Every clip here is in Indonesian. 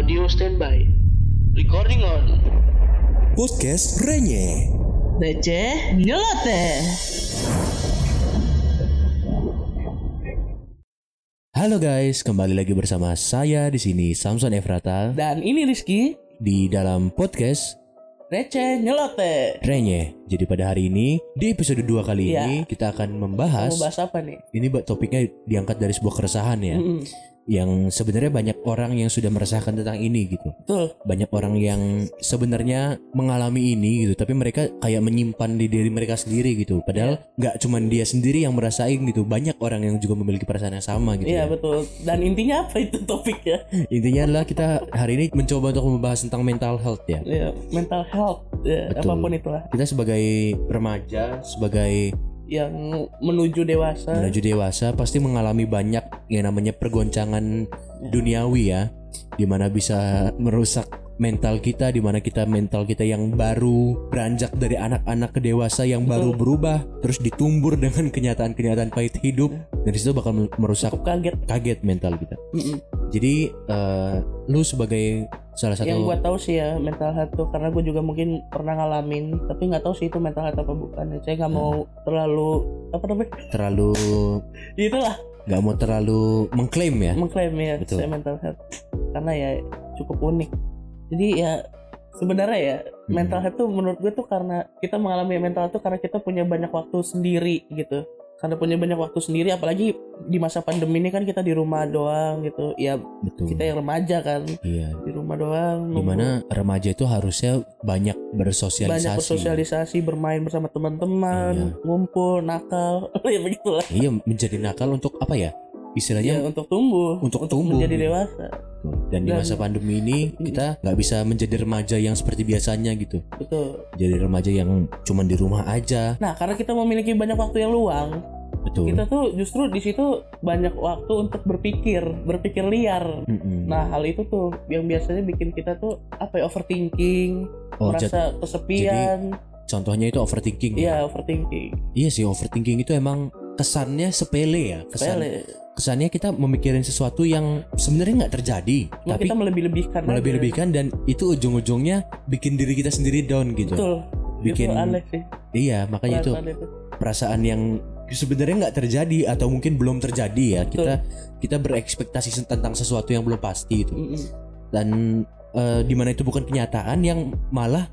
Audio standby. Recording on. Podcast Renye. Receh nyeloteh. Halo guys, kembali lagi bersama saya di sini Samson Efrata Dan ini Rizky di dalam podcast Receh nyeloteh. Renye. Jadi pada hari ini di episode 2 kali Iya. ini kita akan Mau membahas bahas apa nih? ini topiknya diangkat dari sebuah keresahan ya Mm-mm. yang sebenarnya banyak orang yang sudah merasakan tentang ini gitu. Betul. Banyak orang yang sebenarnya mengalami ini gitu, tapi mereka kayak menyimpan di diri mereka sendiri gitu. Padahal nggak cuman dia sendiri yang merasain gitu, banyak orang yang juga memiliki perasaan yang sama gitu. Iya ya. betul. Dan intinya apa itu topiknya? Intinya adalah kita hari ini mencoba untuk membahas tentang mental health ya. Ya, mental health. Ya, Betul. apa pun itulah Kita sebagai remaja, sebagai yang menuju dewasa. menuju dewasa pasti mengalami banyak yang namanya pergoncangan duniawi ya, di mana bisa merusak mental kita, di mana kita mental kita yang baru beranjak dari anak-anak ke dewasa yang baru berubah, terus ditumbur dengan kenyataan-kenyataan pahit hidup, dan di situ bakal merusak Cukup kaget. kaget mental kita. Mm-mm. Jadi eh, lu sebagai salah satu Yang gue tahu sih ya mental health tuh karena gue juga mungkin pernah ngalamin tapi nggak tahu sih itu mental health apa bukan. Saya nggak mau terlalu apa namanya? terlalu Itulah nggak mau terlalu mengklaim ya. mengklaim ya Betul. saya mental health karena ya cukup unik jadi ya sebenarnya ya Hmm. mental health tuh menurut gue tuh karena kita mengalami mental health tuh karena kita punya banyak waktu sendiri gitu karena punya banyak waktu sendiri apalagi di masa pandemi ini kan kita di rumah doang gitu ya Betul. kita yang remaja kan Iya. di rumah doang nunggu- Di mana remaja itu harusnya banyak bersosialisasi. banyak bersosialisasi bermain bersama teman-teman Iya. ngumpul nakal ya begitulah Iya menjadi nakal untuk apa ya? Ya Istilahnya untuk tumbuh untuk tumbuh, menjadi gitu. dewasa dan di dan- masa pandemi ini kita nggak bisa menjadi remaja yang seperti biasanya gitu. betul Jadi remaja yang cuman di rumah aja. nah karena kita memiliki banyak waktu yang luang Betul. kita tuh justru di situ banyak waktu untuk berpikir berpikir liar Mm-mm. nah hal itu tuh yang biasanya bikin kita tuh apa ya overthinking oh, merasa kesepian contohnya itu overthinking. ya? iya overthinking Iya sih overthinking itu emang kesannya sepele ya. Kesan, Sepele. Kesannya kita memikirin sesuatu yang sebenarnya nggak terjadi, tapi kita melebih-lebihkan melebih-lebihkan dan itu ujung-ujungnya bikin diri kita sendiri down gitu. betul Bikin itu aneh sih iya makanya itu perasaan itu. perasaan yang sebenarnya nggak terjadi atau mungkin belum terjadi ya kita kita berekspektasi tentang sesuatu yang belum pasti itu Mm-mm. dan eh, di mana itu bukan kenyataan yang malah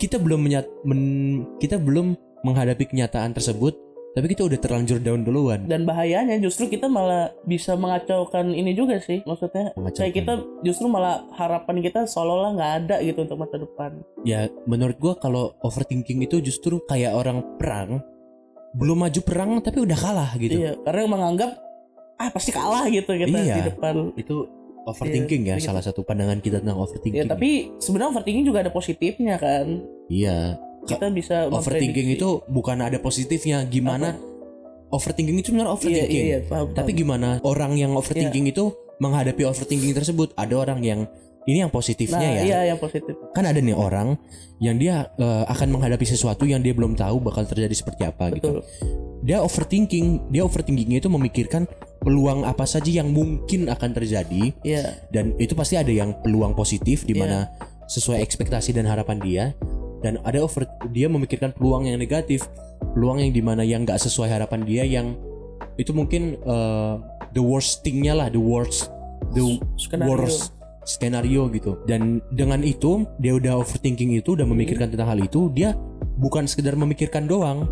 kita belum menyat men- kita belum menghadapi kenyataan tersebut tapi kita udah terlanjur down duluan. Dan bahayanya justru kita malah bisa mengacaukan ini juga sih. Maksudnya kayak kita justru malah harapan kita seolah-olah nggak ada gitu untuk masa depan. Ya menurut gua kalau overthinking itu justru kayak orang perang belum maju perang tapi udah kalah gitu. Iya karena menganggap ah pasti kalah gitu kita Iya. di depan. itu overthinking Iya, ya begitu. salah satu pandangan kita tentang overthinking. Ya tapi sebenarnya overthinking juga ada positifnya kan. iya Kita bisa overthinking itu bukan ada positifnya gimana overthinking itu sebenarnya iya overthinking iya, iya paham, tapi paham. gimana orang yang overthinking itu menghadapi overthinking tersebut ada orang yang ini yang nah, positifnya ya iya yang positif. kan ada nih orang yang dia eh, akan menghadapi sesuatu yang dia belum tahu bakal terjadi seperti apa gitu Betul. dia overthinking dia overthinkingnya itu memikirkan peluang apa saja yang mungkin akan terjadi Iya. dan itu pasti ada yang peluang positif di Iya. mana sesuai ekspektasi dan harapan dia dan ada over dia memikirkan peluang yang negatif peluang yang di mana yang nggak sesuai harapan dia yang itu mungkin uh, the worst thingnya lah the worst the Skenario. worst skenario gitu dan dengan itu dia udah overthinking itu udah memikirkan tentang hal itu dia bukan sekedar memikirkan doang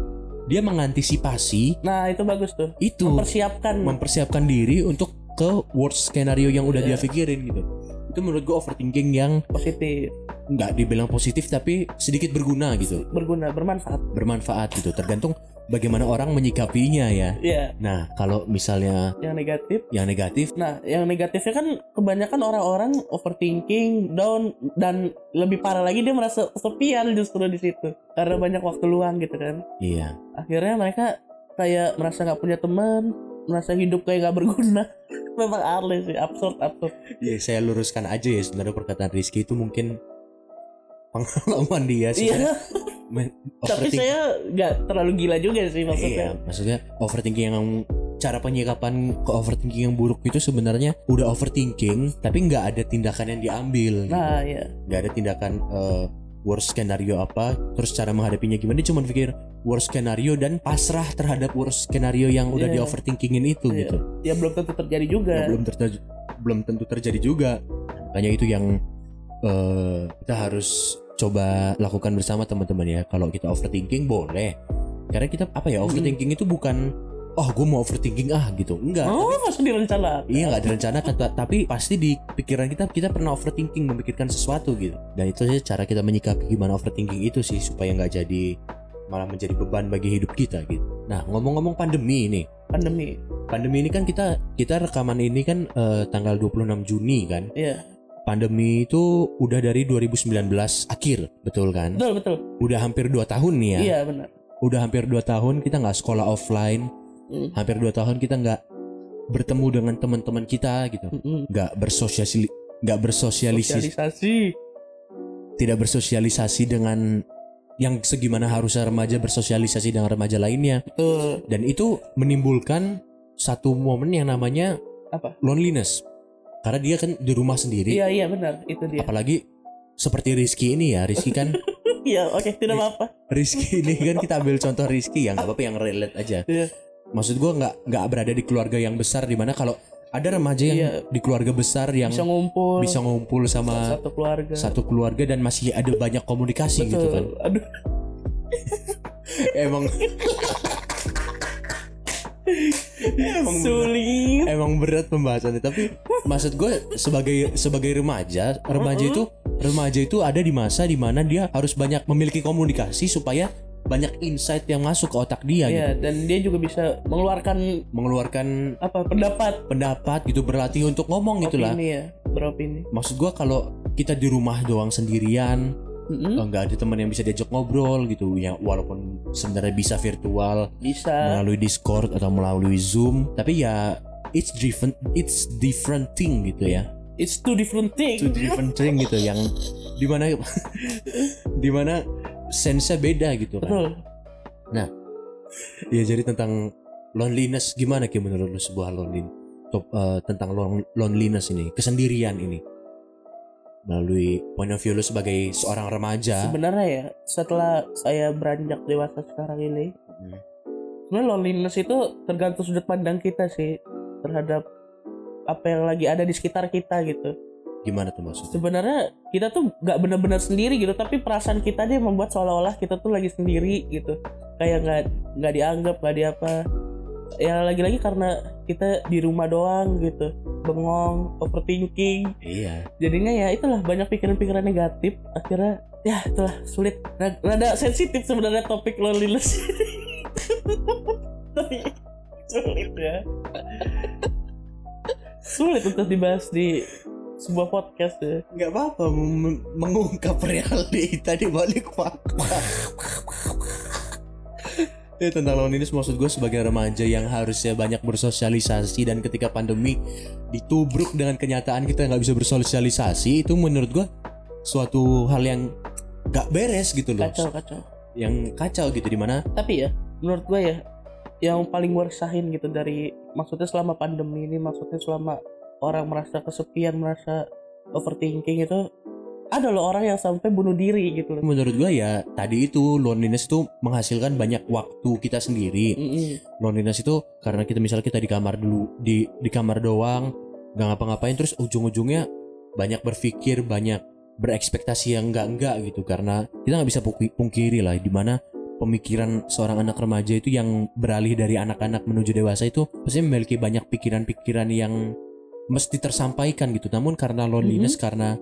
dia mengantisipasi Nah itu bagus tuh. itu Mempersiapkan. mempersiapkan diri untuk ke worst skenario yang udah dia Iya. pikirin gitu itu menurut gue overthinking yang positif, nggak dibilang positif tapi sedikit berguna gitu berguna, bermanfaat. bermanfaat gitu tergantung bagaimana orang menyikapinya ya Iya. nah kalau misalnya Yang negatif. yang negatif Nah, yang negatifnya kan kebanyakan orang-orang overthinking, down dan lebih parah lagi dia merasa kesepian justru di situ karena banyak waktu luang gitu kan. iya akhirnya mereka kayak merasa nggak punya teman merasa hidup kayak nggak berguna. Memang aneh sih absurd absurd. Ya saya luruskan aja ya sebenarnya perkataan Rizky itu mungkin pengalaman dia sih. Iya. Tapi saya nggak terlalu gila juga sih iya maksudnya. maksudnya overthinking yang cara penyikapan ke overthinking yang buruk itu sebenarnya udah overthinking tapi nggak ada tindakan yang diambil gitu. nah ya nggak ada tindakan eh, worst skenario apa terus cara menghadapinya gimana. Dia cuma pikir worst skenario dan pasrah terhadap worst skenario yang udah Iya. di overthinkingin itu Iya. gitu. Ya belum tentu terjadi juga. Ya, belum terjadi belum tentu terjadi juga. Makanya itu yang eh, kita harus coba lakukan bersama teman-teman ya. Kalau kita overthinking boleh. Karena kita apa ya overthinking itu bukan oh gue mau overthinking ah gitu. Enggak oh masuk direncanakan? Iya nggak direncanakan ta- tapi pasti di pikiran kita kita pernah overthinking memikirkan sesuatu gitu. Dan itu sih cara kita menyikapi gimana overthinking itu sih supaya nggak jadi malah menjadi beban bagi hidup kita gitu. Nah ngomong-ngomong pandemi ini. Pandemi. Pandemi ini kan kita kita rekaman ini kan eh, tanggal 26 Juni kan? Iya. Pandemi itu udah dari 2019 akhir betul kan? Betul betul. Udah hampir 2 tahun nih ya? Iya benar. Udah hampir 2 tahun kita nggak sekolah offline Mm. hampir 2 tahun kita nggak bertemu dengan teman-teman kita gitu. Nggak bersosialisasi nggak bersosialisasi sosialisasi. tidak bersosialisasi dengan yang segimana harusnya remaja bersosialisasi dengan remaja lainnya. Betul. Dan itu menimbulkan satu momen yang namanya apa? loneliness. Karena dia kan di rumah sendiri. Iya iya benar. Itu dia. Apalagi seperti Rizky ini ya Rizky kan? Iya oke tidak apa-apa. Rizky ini kan kita ambil contoh Rizky yang nggak apa-apa yang relate aja. Iya. Maksud gua nggak nggak berada di keluarga yang besar di mana kalau ada remaja yang Iya. di keluarga besar yang bisa ngumpul. bisa ngumpul sama satu keluarga. satu keluarga dan masih ada banyak komunikasi gitu kan. Betul aduh. Emang emang sulit. Emang berat pembahasannya. Tapi maksud gue sebagai sebagai remaja remaja itu remaja itu ada di masa di mana dia harus banyak memiliki komunikasi supaya banyak insight yang masuk ke otak dia gitu. Iya, dan dia juga bisa mengeluarkan mengeluarkan apa pendapat. pendapat gitu berlatih untuk ngomong gitu lah. Opini ya beropini. Maksud gue kalau kita di rumah doang sendirian Mm-mm. eh, nggak ada teman yang bisa diajak ngobrol gitu ya walaupun sebenarnya bisa virtual bisa. melalui Discord atau melalui Zoom tapi ya it's different it's different thing gitu ya. It's two different things two different thing gitu yang di mana di mana sense-nya beda gitu kan. Betul. Ya jadi tentang loneliness gimana ki menurut lu sebuah lonely top, eh, tentang lon- loneliness ini kesendirian ini? Melalui point of view lu sebagai seorang remaja. Sebenarnya ya setelah saya beranjak dewasa sekarang ini Hmm. sebenarnya loneliness itu tergantung sudut pandang kita sih terhadap apa yang lagi ada di sekitar kita gitu gimana tuh maksudnya? Sebenarnya kita tuh nggak benar-benar sendiri gitu tapi perasaan kita dia membuat seolah-olah kita tuh lagi sendiri gitu. Kayak nggak nggak dianggap nggak di apa ya lagi-lagi karena kita di rumah doang gitu bengong overthinking. Iya. Jadinya ya itulah banyak pikiran-pikiran negatif akhirnya ya itulah sulit. Rada sensitif sebenarnya topik loneliness. Tapi sulit ya. Sulit untuk dibahas di sebuah podcast ya. Nggak apa-apa mengungkap realita di balik fakta ya tentang loneliness maksud gue sebagai remaja yang harusnya banyak bersosialisasi dan ketika pandemi ditubruk dengan kenyataan kita nggak bisa bersosialisasi itu menurut gue suatu hal yang gak beres gitu loh. Kacau kacau. Yang kacau gitu di mana tapi ya menurut gue ya yang paling gue resahin gitu dari maksudnya selama pandemi ini maksudnya selama orang merasa kesepian merasa overthinking itu ada loh orang yang sampai bunuh diri gitu loh. Menurut gue ya tadi itu loneliness itu menghasilkan banyak waktu kita sendiri. Mm-mm. loneliness itu karena kita misalnya kita di kamar dulu di di kamar doang nggak ngapa-ngapain terus ujung-ujungnya banyak berpikir banyak berekspektasi yang enggak enggak gitu. Karena kita nggak bisa pungki- pungkiri lah di mana pemikiran seorang anak remaja itu yang beralih dari anak-anak menuju dewasa itu pasti memiliki banyak pikiran-pikiran yang mesti tersampaikan gitu namun karena loneliness karena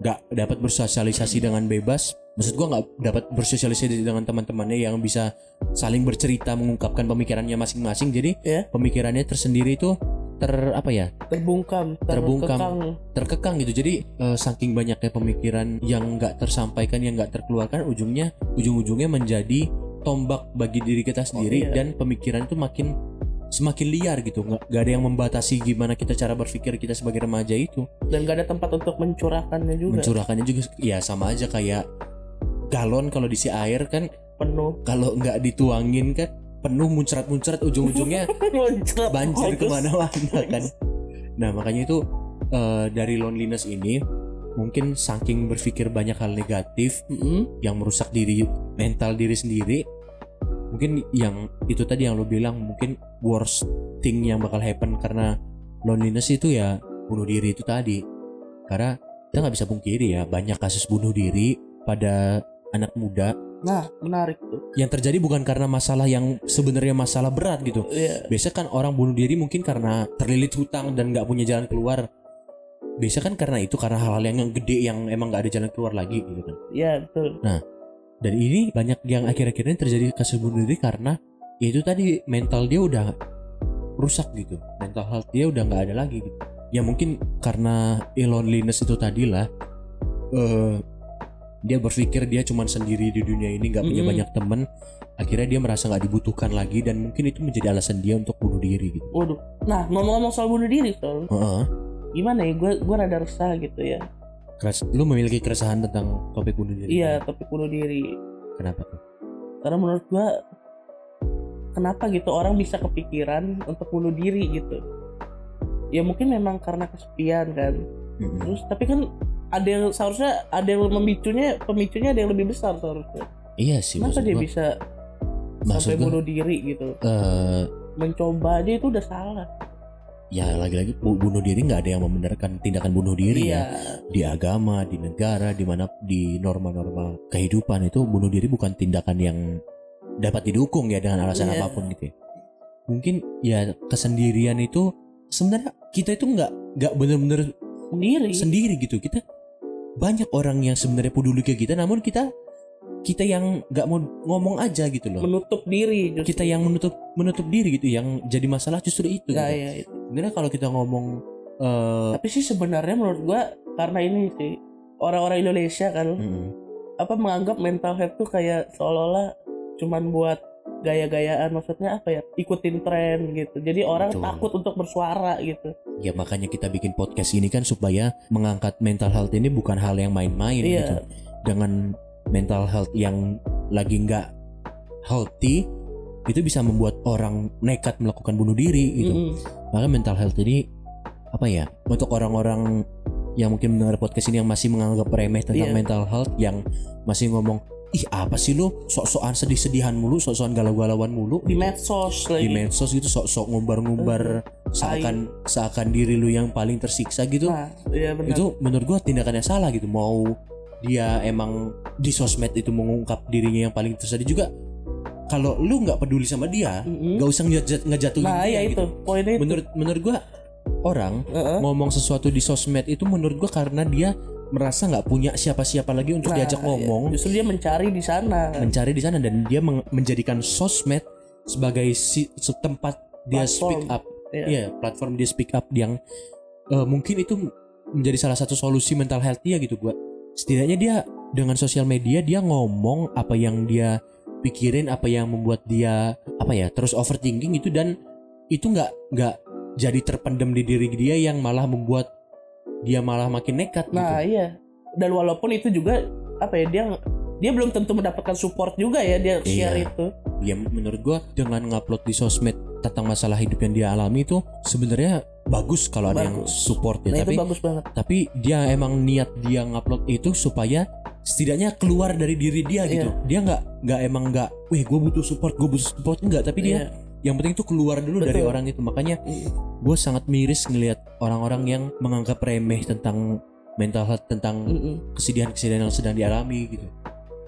nggak dapat bersosialisasi dengan bebas maksud gua nggak dapat bersosialisasi dengan teman-temannya yang bisa saling bercerita mengungkapkan pemikirannya masing-masing jadi Ya. pemikirannya tersendiri itu ter apa ya terbungkam Terbungkam. terkekang. terkekang gitu jadi eh, saking banyaknya pemikiran yang nggak tersampaikan yang nggak terkeluarkan ujungnya ujung-ujungnya menjadi tombak bagi diri kita sendiri iya. dan pemikiran itu makin semakin liar gitu. Nggak nggak ada yang membatasi gimana kita cara berpikir kita sebagai remaja itu. Dan gak ada tempat untuk mencurahkannya juga. Mencurahkannya juga. Ya sama aja kayak galon kalau diisi air kan penuh. kalau nggak dituangin kan penuh muncrat-muncrat ujung-ujungnya banjir ke mana-mana kan. Nah makanya itu eh, dari loneliness ini mungkin saking berpikir banyak hal negatif Mm-mm. yang merusak diri mental diri sendiri mungkin yang itu tadi yang lo bilang mungkin worst thing yang bakal happen karena loneliness itu ya bunuh diri itu tadi karena kita nggak bisa pungkiri ya banyak kasus bunuh diri pada anak muda Nah, menarik tuh. yang terjadi bukan karena masalah yang sebenarnya masalah berat gitu Iya. biasa kan orang bunuh diri mungkin karena terlilit hutang dan nggak punya jalan keluar biasa kan karena itu karena hal-hal yang gede yang emang nggak ada jalan keluar lagi gitu kan Iya, betul. Dan ini banyak yang akhir-akhir ini terjadi kasus bunuh diri karena ya itu tadi mental dia udah rusak gitu mental health dia udah nggak ada lagi gitu ya mungkin karena loneliness itu tadi lah eh, dia berpikir dia cuman sendiri di dunia ini nggak punya Mm-mm. banyak temen akhirnya dia merasa nggak dibutuhkan lagi dan mungkin itu menjadi alasan dia untuk bunuh diri gitu Waduh. Nah, ngomong-ngomong soal bunuh diri, soal Heeh. gimana ya? Gue gue rada resah gitu ya. Keras- lu memiliki keresahan tentang topik bunuh diri Iya, topik bunuh diri. kenapa tuh Karena menurut gue kenapa gitu orang bisa kepikiran untuk bunuh diri gitu. Ya mungkin memang karena kesepian kan. Mm-mm. Terus tapi kan ada yang seharusnya ada yang memicunya pemicunya ada yang lebih besar seharusnya. iya sih Kenapa dia gua, bisa sampai gua, bunuh diri gitu? eh, Mencoba aja itu udah salah. Ya lagi-lagi bu- bunuh diri nggak ada yang membenarkan tindakan bunuh diri Iya. ya di agama di negara di mana di norma-norma kehidupan itu bunuh diri bukan tindakan yang dapat didukung ya dengan alasan Iya. apa pun gitu ya. mungkin ya kesendirian itu sebenarnya kita itu nggak nggak bener-bener Sendiri. sendiri gitu kita banyak orang yang sebenarnya peduli ke kita namun kita kita yang nggak mau ngomong aja gitu loh menutup diri justru. kita yang menutup menutup diri gitu yang jadi masalah justru itu Nah, gitu. ya, itu. Sebenarnya kalau kita ngomong eh, Tapi sih sebenarnya menurut gua karena ini sih orang-orang Indonesia kan mm, apa menganggap mental health tuh kayak seolah-olah cuman buat gaya-gayaan maksudnya apa ya ikutin tren gitu jadi orang Betul. takut untuk bersuara gitu ya makanya kita bikin podcast ini kan supaya mengangkat mental health ini bukan hal yang main-main Iya. gitu dengan mental health yang lagi nggak healthy itu bisa membuat orang nekat melakukan bunuh diri gitu. Mm-mm. maka mental health ini apa ya untuk orang-orang yang mungkin mendengar podcast ini yang masih menganggap remeh tentang Iya. mental health yang masih ngomong ih apa sih lu? Sok-sokan sedih-sedihan mulu sok-sokan galau-galauan mulu di gitu. medsos lagi. Di medsos gitu sok-sok ngumbar-ngumbar seakan seakan diri lu yang paling tersiksa gitu. Nah iya benar. Itu menurut gua tindakannya salah gitu. Mau dia emang di sosmed itu mengungkap dirinya yang paling tersedih juga kalau lu nggak peduli sama dia nggak usah ngejat ngejatuhin nah dia ya gitu itu poinnya itu menurut menurut gua orang Heeh. ngomong sesuatu di sosmed itu menurut gua karena dia merasa nggak punya siapa-siapa lagi untuk Nah, diajak iya. ngomong justru dia mencari di sana mencari di sana dan dia menjadikan sosmed sebagai si, tempat dia Platform. speak up Iya. Iya, platform dia speak up yang eh, mungkin itu menjadi salah satu solusi mental health dia gitu gua setidaknya dia dengan sosial media dia ngomong apa yang dia pikirin apa yang membuat dia apa ya terus overthinking itu dan itu nggak nggak jadi terpendam di diri dia yang malah membuat dia malah makin nekat nah gitu. iya dan walaupun itu juga apa ya dia dia belum tentu mendapatkan support juga ya dia share Iya. itu Ya menurut gua dengan ngupload di sosmed tentang masalah hidup yang dia alami itu sebenarnya bagus kalau ada yang support ya nah tapi itu bagus banget tapi dia emang niat dia ngupload itu supaya setidaknya keluar dari diri dia gitu Iya. dia nggak nggak emang nggak weh gue butuh support gue butuh support enggak tapi dia Iya. yang penting itu keluar dulu dari Betul. orang itu makanya Iya. gue sangat miris ngelihat orang-orang yang menganggap remeh tentang mental health tentang kesedihan-kesedihan yang sedang dialami gitu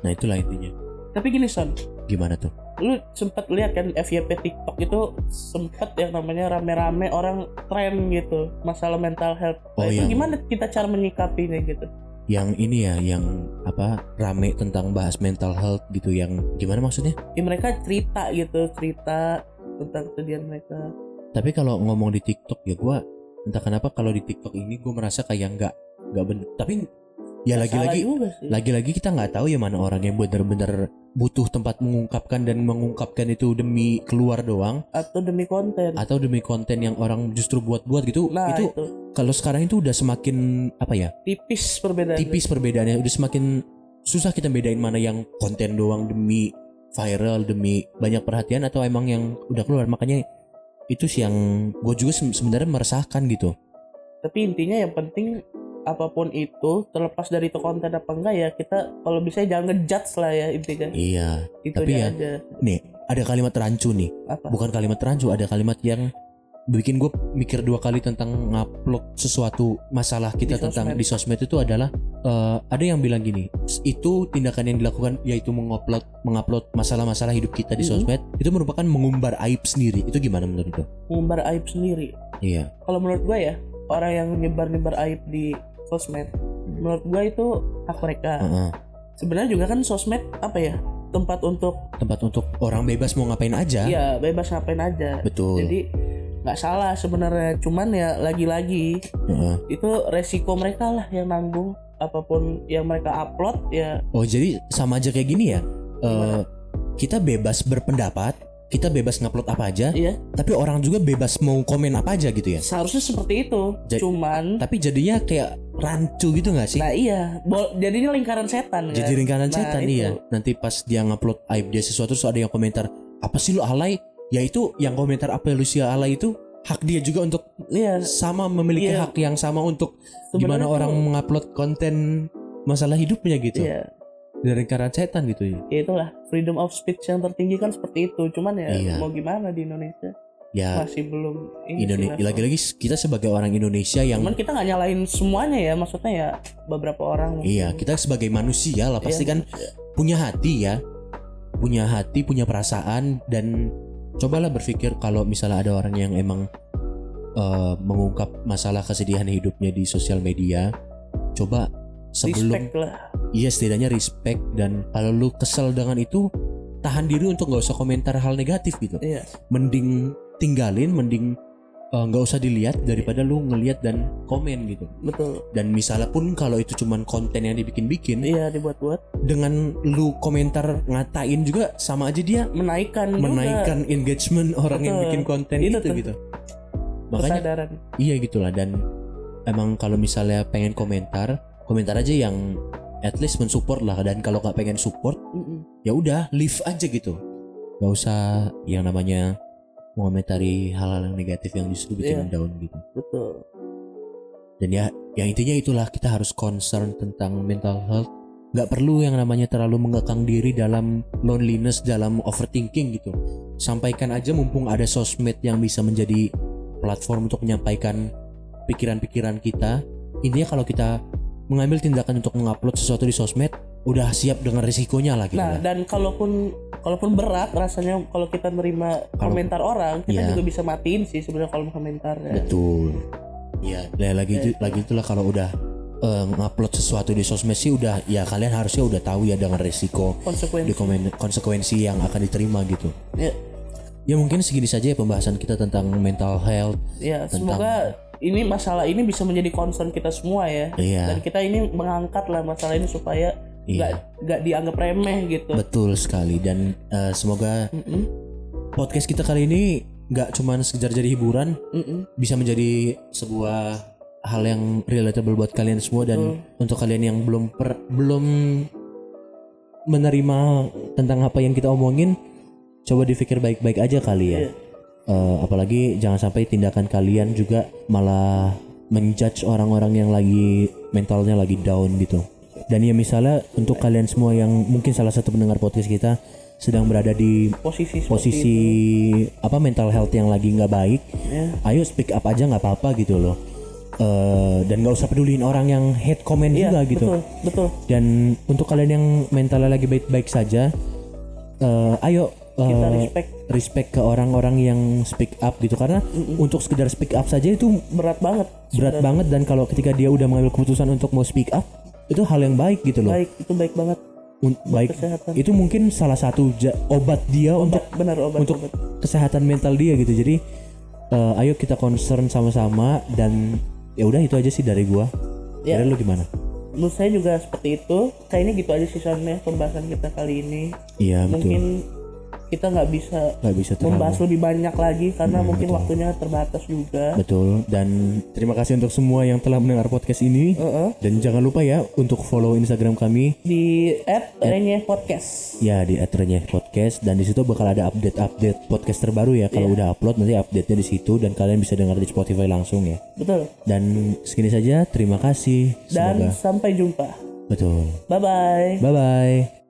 nah itulah intinya tapi gini son gimana tuh lu sempat lihat kan FYP TikTok itu sempat yang namanya rame-rame orang tren gitu masalah mental health. Oh, Nah, itu yang- gimana kita cara menyikapinya gitu? Yang ini ya yang apa rame tentang bahas mental health gitu yang gimana maksudnya Ya mereka cerita gitu, cerita tentang kesedihan mereka. tapi kalau ngomong di TikTok ya gua entah kenapa kalau di TikTok ini gue merasa kayak nggak nggak bener tapi ya lagi-lagi lagi-lagi kita nggak tahu ya mana orang yang bener-bener butuh tempat mengungkapkan dan mengungkapkan itu demi keluar doang? Atau demi konten. atau demi konten yang orang justru buat-buat gitu? Nah itu itu, kalau sekarang itu udah semakin apa ya? Tipis perbedaan. tipis perbedaannya. Udah semakin susah kita bedain mana yang konten doang demi viral demi banyak perhatian atau emang yang udah keluar. Makanya itu sih yang gue juga se- sebenarnya meresahkan gitu. Tapi intinya yang penting apa pun itu terlepas dari itu konten apa enggak ya kita kalau bisa jangan ngejudge lah ya intinya. Iya itu tapi ya, aja. nih ada kalimat rancu nih. Apa? Bukan kalimat rancu ada kalimat yang bikin gue mikir dua kali tentang ngupload sesuatu masalah kita Di tentang sosmed. di sosmed itu adalah eh, ada yang bilang gini itu tindakan yang dilakukan yaitu mengupload mengupload masalah-masalah hidup kita di Mhm. sosmed itu merupakan mengumbar aib sendiri. Itu gimana menurut itu mengumbar aib sendiri? Iya. Kalau menurut gue ya orang yang nyebar-nyebar aib di sosmed. Menurut gue itu hak mereka Heeh. sebenarnya juga kan sosmed apa ya? Tempat untuk tempat untuk orang bebas mau ngapain aja. Ya bebas ngapain aja. Betul. Jadi nggak salah sebenarnya. Cuman ya lagi-lagi Heeh. itu resiko mereka lah yang nanggung. Apa pun yang mereka upload ya oh jadi sama aja kayak gini ya? Eh, kita bebas berpendapat kita bebas ngupload apa aja iya. tapi orang juga bebas mau komen apa aja gitu ya? Seharusnya seperti itu. Ja- cuman tapi jadinya kayak rancu gitu nggak sih? Nah iya. Bol- jadinya lingkaran setan kan? jadi lingkaran Nah, setan itu. iya. Nanti pas dia ngupload aib dia sesuatu terus ada yang komentar apa sih lu alay? Ya itu yang komentar apa lu sih alay itu? Hak dia juga untuk iya. sama memiliki Iya. hak yang sama untuk Sebenarnya gimana orang mengupload konten masalah hidupnya gitu. Iya dari lingkaran setan gitu ya ya itulah freedom of speech yang tertinggi kan seperti itu cuman ya Iya. mau gimana di Indonesia ya masih belum ini Indonesia lagi-lagi kita sebagai orang Indonesia yang cuman kita nggak nyalain semuanya ya maksudnya ya beberapa orang mungkin. iya kita sebagai manusia lah pasti Iya. kan punya hati ya punya hati punya perasaan dan cobalah berpikir kalau misalnya ada orang yang emang eh, mengungkap masalah kesedihan hidupnya di sosial media coba sebelum respect lah. Iya setidaknya respect dan kalau lu kesel dengan itu tahan diri untuk nggak usah komentar hal negatif gitu. Iya. Mending tinggalin mending eh, nggak usah dilihat daripada lu ngelihat dan komen gitu. Betul. Dan misalnya pun kalau itu cuman konten yang dibikin-bikin iya dibuat-buat. dengan lu komentar ngatain juga sama aja dia menaikkan juga. menaikkan engagement orang yang Betul. bikin konten Itu itu tuh. gitu. Makanya kesadaran. iya gitulah dan emang kalau misalnya pengen komentar komentar aja yang at least mensupport lah. Dan kalau nggak pengen support Mm-mm. ya udah leave aja gitu. Nggak usah yang namanya mengomentari hal-hal yang negatif yang justru bikin Iya. down gitu. Betul. Dan ya yang intinya itulah kita harus concern tentang mental health. Nggak perlu yang namanya terlalu mengekang diri dalam loneliness dalam overthinking gitu. Sampaikan aja mumpung ada sosmed yang bisa menjadi platform untuk menyampaikan pikiran-pikiran kita. Intinya kalau kita mengambil tindakan untuk mengupload sesuatu di sosmed udah siap dengan risikonya lah gitu nah lah. dan kalaupun kalaupun berat rasanya kalau kita nerima Kalau- komentar orang kita Iya. juga bisa matiin sih sebenarnya kalau komentar ya. betul ya ya lagi itu lagi itulah kalau udah eh, ngupload sesuatu di sosmed sih udah ya kalian harusnya udah tahu ya dengan risiko di konsekuensi komen- konsekuensi yang akan diterima gitu. ya, Ya mungkin segini saja ya pembahasan kita tentang mental health. ya Tentang- semoga ini masalah ini bisa menjadi concern kita semua ya. Iya, dan kita ini mengangkat lah masalah ini supaya nggak iya, nggak dianggap remeh gitu. Betul sekali. Dan eh, semoga Mm-mm, podcast kita kali ini nggak cuman sekedar jadi hiburan, mm-mm. bisa menjadi sebuah hal yang relatable buat kalian semua dan untuk kalian yang belum per, belum menerima tentang apa yang kita omongin, coba dipikir baik-baik aja kali ya. Iya. Eh, apalagi jangan sampai tindakan kalian juga malah menjudge orang-orang yang lagi mentalnya lagi down gitu. Dan ya misalnya untuk kalian semua yang mungkin salah satu pendengar podcast kita sedang berada di posisi posisi apa mental health yang lagi nggak baik, ya. ayo speak up aja nggak apa-apa gitu loh. Eh, dan nggak usah peduliin orang yang hate comment Iya, juga gitu. betul betul Dan untuk kalian yang mentalnya lagi baik-baik saja, eh, ayo eh, kita respect respect ke orang-orang yang speak up gitu. Karena untuk sekedar speak up saja itu berat banget. Berat banget dan kalau ketika dia udah mengambil keputusan untuk mau speak up itu hal yang baik gitu loh. Baik itu baik banget. Un- baik. kesehatan. Itu mungkin salah satu ja- obat dia untuk benar obat untuk obat. kesehatan mental dia gitu. Jadi eh, ayo kita concern sama-sama dan ya udah itu aja sih dari gua. Ya. dari lu gimana? Menurut saya juga seperti itu. Kayaknya gitu aja sih soalnya pembahasan kita kali ini. Iya betul. Mungkin kita nggak bisa nggak bisa terlalu. membahas lebih banyak lagi karena Hmm, mungkin waktunya terbatas juga. betul. Dan terima kasih untuk semua yang telah mendengar podcast ini. Heeh. dan jangan lupa ya untuk follow Instagram kami. Di Renyeh Podcast. ya di @renyeh podcast. Dan di situ bakal ada update-update podcast terbaru ya. Kalau udah upload nanti update-nya di situ. Dan kalian bisa dengar di Spotify langsung ya. Betul. dan segini saja. Terima kasih. Dan semoga sampai jumpa. betul. Bye bye. bye bye